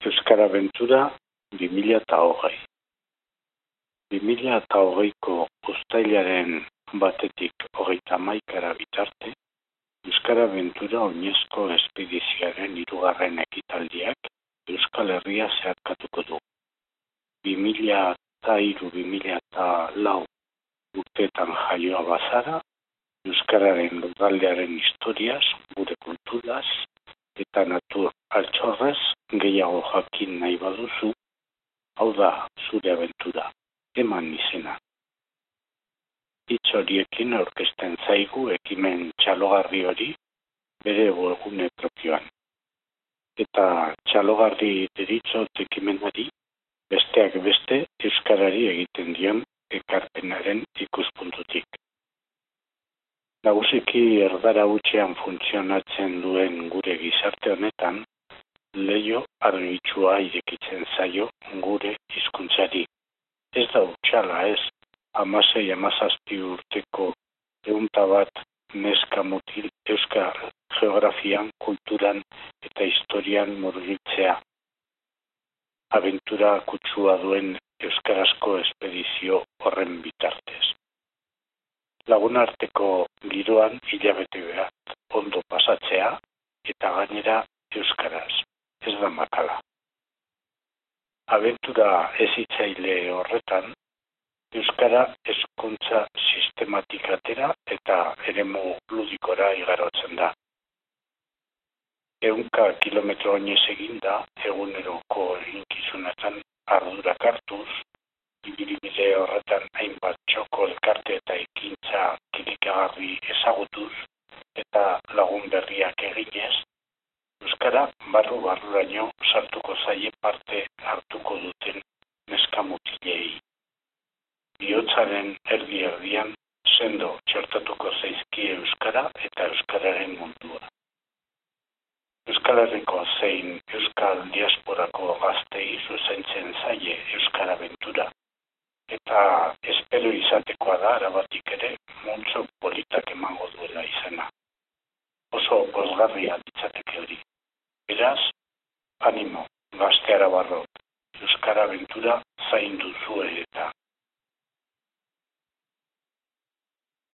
Euskara Ventura 2008. 2008ko ustailaren batetik hogeita maikara bitarte, Euskara Ventura oinezko espedizioaren irugarren ekitaldiak Euskal Herria zeharkatuko du. 2002-2004 urteetan jaioa bazara, Euskararen lurraldearen historiaz, gure kulturaz, eta natur altxorrez jakin nahi baduzu, hau da zure abentura, eman izena. Itz horiekin aurkesten zaigu ekimen txalogarri hori bere webgune propioan. Eta txalogarri deritzot ekimenari besteak beste Euskarari egiten dion ekarpenaren ikuspuntutik. Nagusiki erdara utxean funtzionatzen duen gure gizarte honetan, leio argitsua Ez da utxala ez, amasei amazazpi urteko eunta bat neska mutil euskar geografian, kulturan eta historian murgiltzea. Aventura kutsua duen euskarazko espedizio horren bitartez lagunarteko giroan hilabete behat ondo pasatzea eta gainera euskaraz, ez da makala. Abentura ezitzaile horretan, euskara eskuntza sistematikatera eta eremu ludikora igarotzen da. Eunka kilometro oinez eginda, eguneroko inkizunetan ardurak hartuz, ibilibide horretan hainbat txoko elkarte eta ekintza kilikagarri ezagutuz eta lagun berriak eginez, Euskara barru barruraino sartuko zaie parte hartuko duten neskamutilei. Biotzaren erdi erdian sendo txertatuko zaizkie Euskara eta Euskararen mundua. Euskal Herriko zein Euskal Diasporako gaztei zuzentzen zaie Euskara Ventura eta espero izatekoa da arabatik ere multzo politak emango duela izena. Oso pozgarria animo, gazte arabarrok, Euskara Ventura zain duzue eta